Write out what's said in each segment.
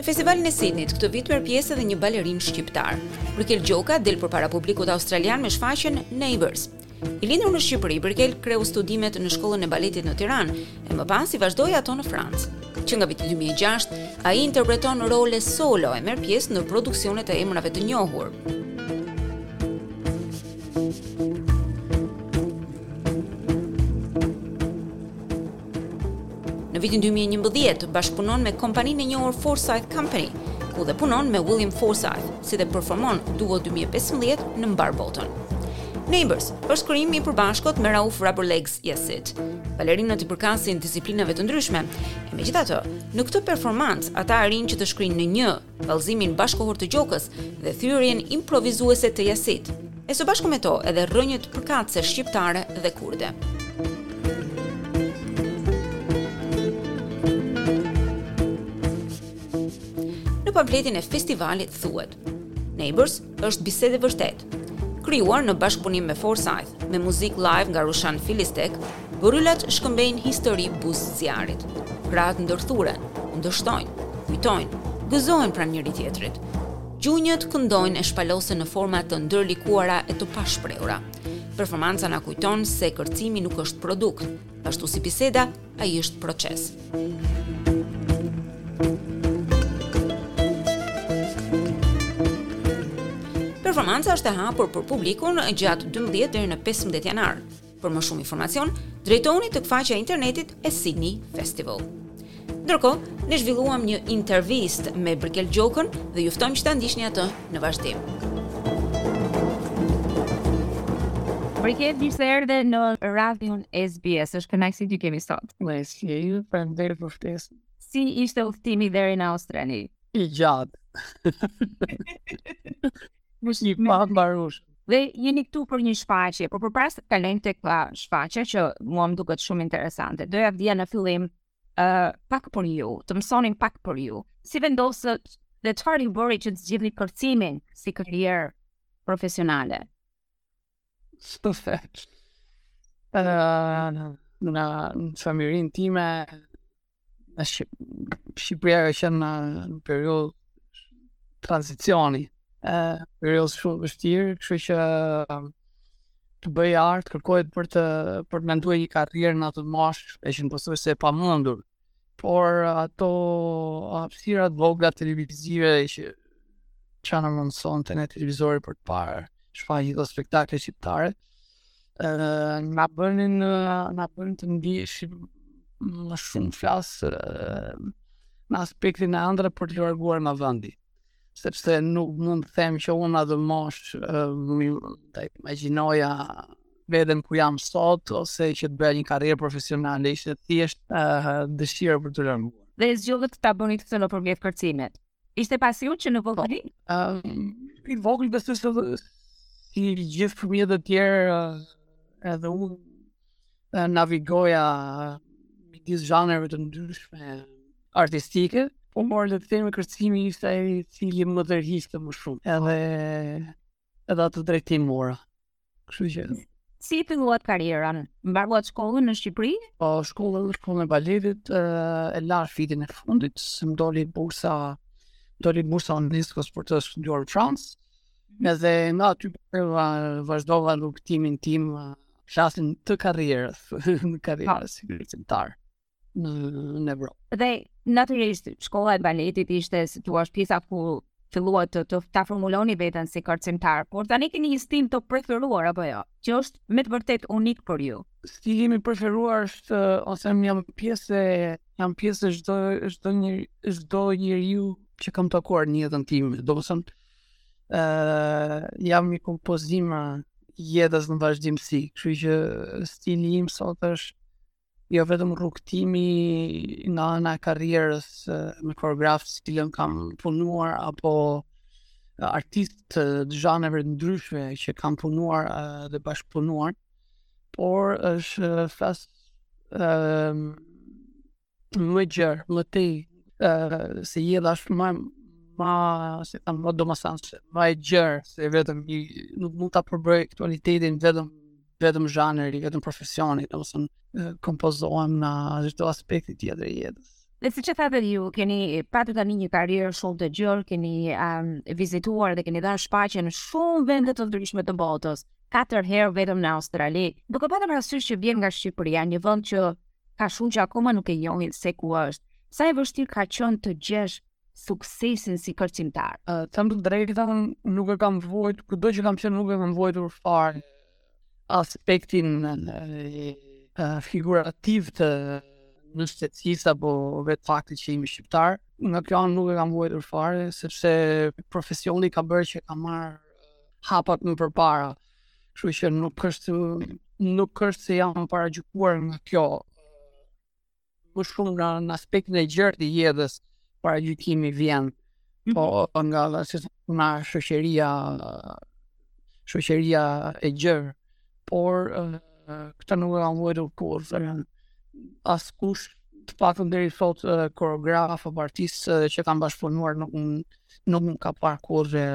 Në festivalin e Sydney-t këtë vit merr pjesë edhe një balerin shqiptar. Brigel Gjoka del përpara publikut australian me shfaqjen Neighbors. I lindur në Shqipëri, Brigel kreu studimet në shkollën e baletit në Tiranë e më pas i vazhdoi ato në Francë. Që nga viti 2006, ai interpreton role solo e merr pjesë në produksionet e emrave të njohur. Në vitin 2011, bashkëpunon me kompaninë e njohur Forsythe Company, ku dhe punon me William Forsythe, si dhe performon Duo 2015 në mbarë botën. Neighbors është krijimi i përbashkët me Rauf Rubberlegs Yasit. Balerinët u përkasin disiplinave të ndryshme. E megjithatë, në këtë performancë ata arrijnë që të shkrijnë në një vallëzimin bashkëkohor të Gjokës dhe thyerjen improvizuese të Yasit, e së bashku me to edhe rrënjët përkatëse shqiptare dhe kurde. Në pamfletin e festivalit thuhet, Neighbors Është bisedë e vërtetë. Krijuar në bashkëpunim me Forsythe, me muzikë live nga Ruşan Filiztek, bërrylat shkëmbejnë histori buzë zjarrit. Krahët ndërthuren, kundërshtojnë, kujtojnë, gëzohen pranë njëri-tjetrit. Gjunjët këndojnë e shpalosen në forma të ndërlikuara e të pashprehura. Performanca na kujton se kërcimi nuk është produkt, Ashtu si biseda, ai është proces. Performanca është e hapur për publikun gjatë 12 deri në 15 janar. Për më shumë informacion, drejtohuni tek faqja e internetit e Sydney Festival. Ndërkohë, ne zhvilluam një intervistë me Brigel Gjokën dhe ju ftojmë që ta ndiqni atë në vazhdim. Brigel, mirë se erdhe në radion SBS. Është kënaqësi të kemi sot. Mirë se ju gjeta, faleminderit për ftesën. Si ishte udhëtimi deri në Australi? I gjatë. Po si i pambaruar. Dhe jeni këtu për një shfaqje, por përpara se të kalojmë tek shfaqja që mua më duket shumë interesante. Doja të dija në fillim uh, pak për ju, të mësonim pak për ju. Si vendosët dhe çfarë ju bëri që të zgjidhni kërcimin si karrierë profesionale? Së të Në në fëmijërinë time, në Shqipëria ka qenë në, në periudhë tranzicioni, e, periudhë shumë e vështirë, kështu që të bëj art, kërkohet për të për të menduar një karrierë në atë moshë, ishte pothuajse e pamundur. Por ato hapësira të vogla televizive që ç'na mundësonte ne televizori për të parë, shfaqje dhe spektakle shqiptare, na bënin, na bënin të ndiheshim më shumë flas në aspektin e ëndrrës për t'u larguar nga vendi. sepse nuk mund të them që unë n'atë moshë mund ta imagjinoja veten ku jam sot ose që të bëja një karrierë profesionale ishte thjesht uh, dëshira për t'u larguar. Dhe zgjodhët ta bëni këtë nëpërmjet kërcimit. Ishte pasion që në vogëli? Uh, I vogël besoj se si gjithë fëmijët e tjerë uh, edhe unë navigoja midis zhanreve të ndryshme artistike, po mor le të themi kërcimi ishte ai i cili më tërhiqte më shumë. Edhe edhe atë drejtim mora. Kështu që si filluat karrierën? Mbaruat shkollën në Shqipëri? Po, shkollën në shkollën e baletit, e lashë vitin e fundit, se më doli bursa, më doli bursa në Disco për të studuar në Francë, mhm. edhe nga aty prapë vazhdova rrugëtimin tim flasim të karrierës, të karrierës si kërcimtar në, në Evropë. Dhe natyrisht shkolla e baletit ishte si të thuash pjesa ku filluat të të ta formuloni veten si kërcimtar, por tani keni një stil të preferuar apo jo, që është me të vërtetë unik për ju. Stili im i preferuar është ose më jam pjesë jam pjesë e çdo çdo një çdo njeriu që kam takuar në jetën time. Domethënë Ëh, jam një kompozim i jetës në vazhdimësi, kështu që stili im sot është jo vetëm rrugëtimi nga ana e karrierës me koreografë të cilët kam mm. punuar apo artistë të zhanreve të ndryshme që kam punuar dhe bashkëpunuar, por është flas më gjerë, më tej, uh, se jeta është më, ma, si ta them domethënë, është ma e gjerë, se vetëm një, nuk mund ta përbëjë aktualitetin vetëm, vetëm zhanri, vetëm profesioni, domethënë uh, kompozohem nga çdo aspekt tjetër i jetës. Dhe siç thatë ju, keni patur tani një karrierë shumë të gjerë, keni um, vizituar dhe keni dhënë shfaqje në shumë vende të ndryshme të botës, katër herë vetëm në Australi. Duke patur parasysh që vjen nga Shqipëria, një vend që ka shumë që akoma nuk e njohin se ku është. Sa e vështirë ka qenë të gjesh suksesin si kërcimtar? Uh, të them të drejtën, nuk e kam vuajtur, kudo që kam qenë nuk e kam vuajtur fare aspektin uh, figurativ të nënshtetësisë apo vetë faktit që jemi shqiptar, nga kjo anë nuk e kam vuajtur fare, sepse profesioni ka bërë që kam marrë hapat më përpara. Kështu që nuk është nuk është se jam paragjykuar nga kjo më shumë në, në aspektin e gjerë të jetës paragjykimi vjen mhm. po mm -hmm. nga, le të themi, nga shoqëria shoqëria e gjerë por këtë nuk e kam vuajtur kurrë se asnjë askush të paktën deri sot koreograf apo artist që kam bashkëpunuar nuk nuk më ka parë kurrë dhe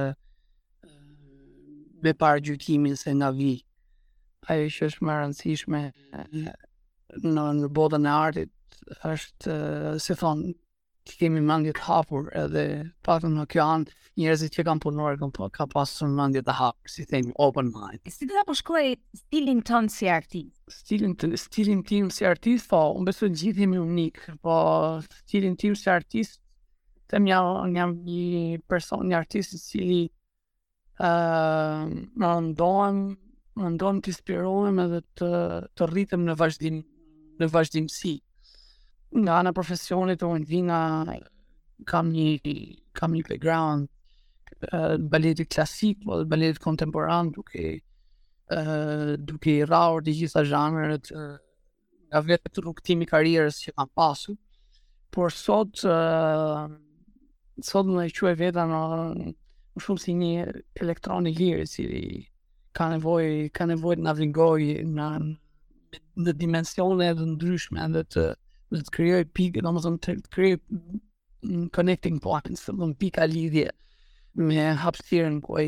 me paragjykimin se nga vij. Ajo që është më e rëndësishme në, në botën e artit është, si thonë, të kemi mendje të hapur edhe pra nga kjo anë njerëzit që kam punuar kanë po, kanë pasur mendje të hapur, si themi, open mind. Si do ta përshkruaje stilin tënd si artist? Stilin, të, stilin tim si artist, po, unë besoj të gjithë jemi unikë, po, stilin tim si artist, Them ja, unë jam një person, një artist i cili uh, mundohem, mundohem të inspirohem edhe të, të rritem në vazhdim, në vazhdimësi. Nga ana e profesionit, unë vij nga, kam një, kam një background, uh, të baletit klasik, po dhe baletit kontemporan, duke, uh, duke i rrahur të gjitha zhanret, uh, nga vetë rrugëtimi i karrierës që kam pasu, por sot, uh, sot unë e quaj veten më shumë si një elektron i lirë, i cili ka nevojë, ka nevojë të navigojë në, në dimensione të ndryshme edhe të, dhe të krijojë pikë, domethënë të krijojë connecting points, domethënë pika lidhjeje me hapësirën ku e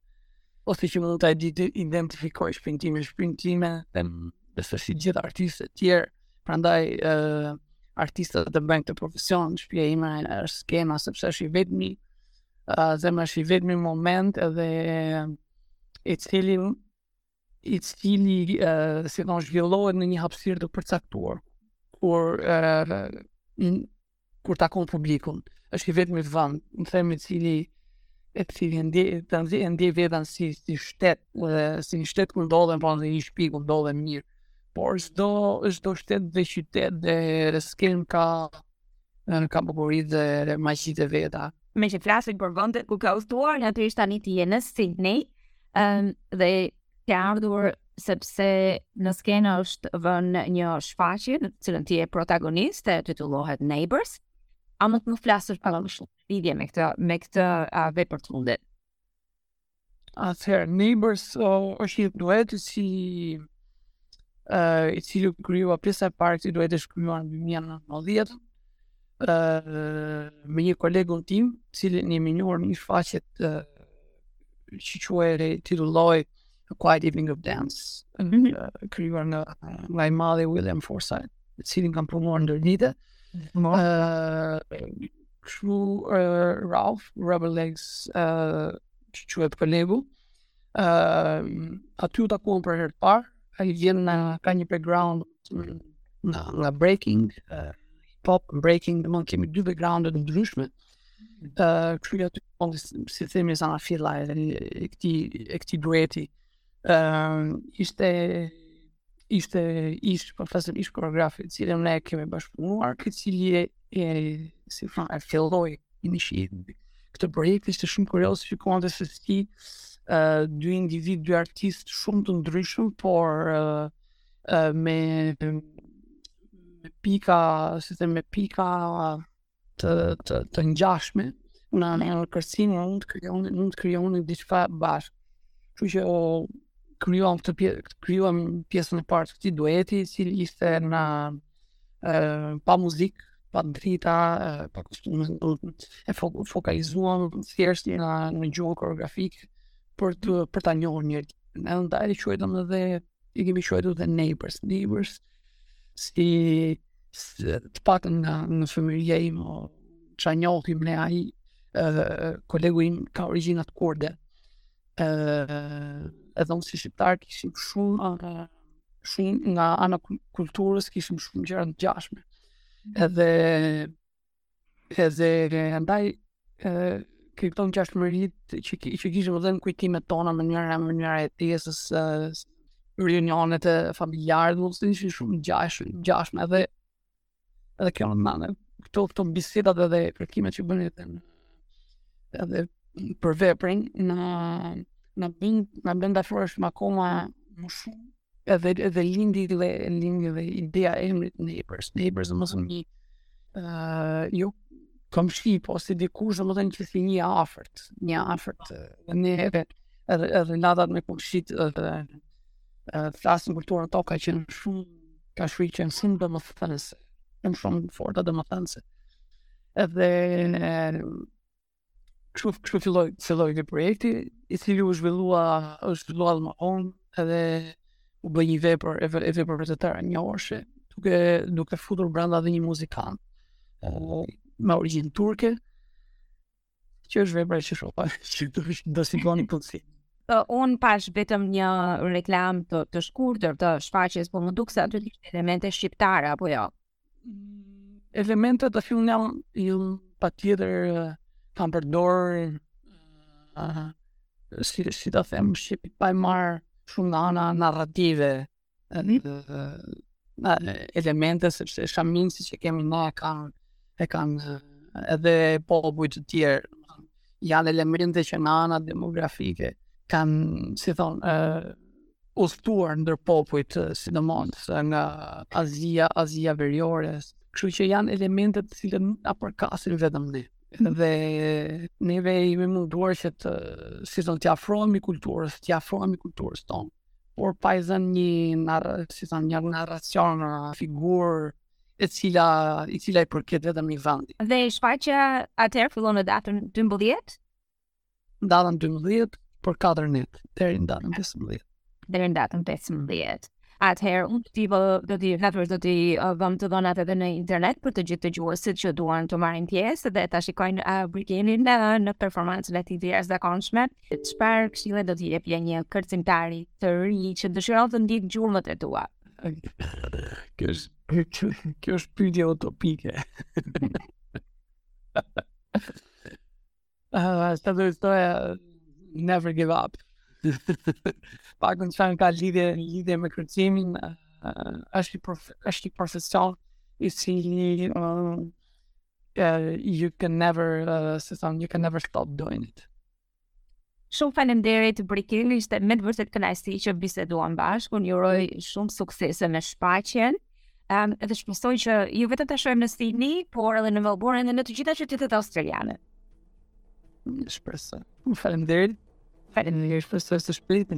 ose që mund ta identifikoj shpinë time, shpinë time, dhe besoj si gjithë artistët e tjerë, prandaj uh, artistët e bëjnë këtë profesion, shpia ime është skena, sepse është i vetmi, uh, domethënë është i vetmi moment edhe i cili i cili si thonë zhvillohet në një hapësirë të përcaktuar kur kur takon publikun është i vetmi vend le të themi i cili në të cilin e ndiej ndiej veten si si shtet dhe si një shtet ku ndodhem po një shtëpi ku ndodhem mirë por çdo çdo shtet dhe qytet dhe skenë ka ka bukuritë dhe magjitë e veta. Meqë flasim për vendet ku ke udhëtuar, natyrisht tani ti je në Sydney, um, dhe ke ardhur sepse në skenë është vënë një shfaqje në të cilën ti je protagoniste, titullohet Neighbors. A mund të më flasësh pak më shumë në lidhje me këtë, me këtë uh, vepër të fundit? Atëherë, Neighbors uh, është një duet i cili uh, i cili u krijua pjesa e parë e duetit është krijuar në 2019 uh, me një kolegun tim, i cili jemi njohur në një shfaqje të uh, që quhet titullohet A Quiet Evening of Dance, mm -hmm. uh, krijuar nga nga i madhi William Forsythe, i cili kam punuar ndër vite. Mm -hmm. uh, Kështu Ralph, Rubber Legs, që quhet kolegu, aty u takuam për herë të parë, ai vjen ka një background në, nga breaking, hip hop, breaking, dhe ne kemi dy background të ndryshme, kështu ai kolegu, si themi zanafilla e këtij dueti, ishte ishte ish po flasim ish koreografi të cilin ne kemi bashkëpunuar i cili e, e si fa e filloi inicioi këtë projekt ishte shumë kurioz të shikonte se si uh, dy individ dy artist shumë të ndryshëm por uh, uh, me me pika si them me pika të të të ngjashme në në kërcim mund të krijonin mund të krijonin diçka bashkë. Kështu që e krijuam këtë pjesë krijuam pjesën e parë të këtij dueti i cili ishte në e, pa muzikë pa drita, pa kostume, u fokalizuam thjesht në në gjuhë koreografike për të për ta njohur njëri. Andaj e quajtëm edhe i kemi quajtur dhe neighbors, neighbors si të paktën nga në fëmijëria ime ça njohim ne ai kolegu im ka origjinat kurde. ë edhe unë si shqiptar kishim shumë uh, shumë nga ana kulturës kishim shumë gjëra të ngjashme. Edhe Edhe andaj e, kuptuam ngjashmëritë që, që kishim edhe në kujtimet tona mënyra mënyra e jetesës e, reunionet familjare mund të ishin shumë ngjash ngjashme edhe edhe kjo na në këto këto bisedat edhe kërkimet që bënim edhe edhe për veprën na na bën na bën dashurë shumë akoma më shumë edhe edhe lindi dhe lindi dhe ideja e emrit neighbors neighbors domethënë një uh, jo komshi po si dikush domethënë që si një i afërt një i afërt dhe ne edhe edhe edhe lidhjet me komshinjtë edhe uh, flasim kulturën tonë ka qenë shumë ka shri që në sinë domethënëse shumë forta domethënëse edhe Kështu kështu filloi filloi ky projekti i cili u zhvillua është zhvilluar më vonë edhe u bë një vepër e e vepër për të tërë një orëshe, duke duke futur brenda dhe një muzikant me origjinë turke që është vepra e shfaqjes që do të do si bën punësi Uh, unë pashë vetëm një reklamë të, të shkurtër të shfaqjes, po më duket se aty kishte elemente shqiptare, apo jo? elemente të fillimit janë po patjetër kam përdorur uh, si, si të them shqip pa i marrë shumë nga ana narrative elemente sepse shaminë siç e kemi ne e kanë e kanë edhe popuj të tjerë janë elemente që nga ana demografike kanë si thonë uh, udhëtuar ndër popujt, sidomos nga Azia, Azia Veriore, kështu që janë elemente të cilët nuk na përkasin vetëm ne. Dhe neve jemi munduar që të si thonë t'i afrohemi kulturës, t'i afrohemi kulturës tonë. Por pa i dhënë një nar, si thonë një narracion, një figurë, e cila, i cila i përket vetëm një vendi. Dhe shfaqja atëherë fillon në datën 12? datën 12, për 4 net, deri në datën 15. Deri në datën 15. Atëherë, unë t'i vë, do t'i, natyrisht do t'i uh, vëmë të dhënat edhe në internet për të gjithë dëgjuesit që duan të marrin pjesë dhe ta shikojnë uh, Brikenin në, në performancën e tij të jashtëzakonshme. Çfarë këshille do t'i jepje një kërcimtari të ri që dëshiron të ndjekë gjurmët e tua? Kjo është kjo është pyetje utopike. Uh, do të thoja, never give up. pa qenë që ka lidhje, lidhje me kërcimin, uh, është, një prof, është një profesion, i si një, uh, uh, you can never, uh, si thonë, you can never stop doing it. Shumë faleminderit Briken, ishte me të vërtetë kënaqësi që biseduam bashkë. Unë ju uroj shumë suksese me shfaqjen. Um, edhe shpresoj që jo vetëm ta shohim në Sydney, por edhe në Melbourne dhe në të gjitha qytetet australiane. Shpresoj. Faleminderit. Faleminderit, shpresoj së shpejti.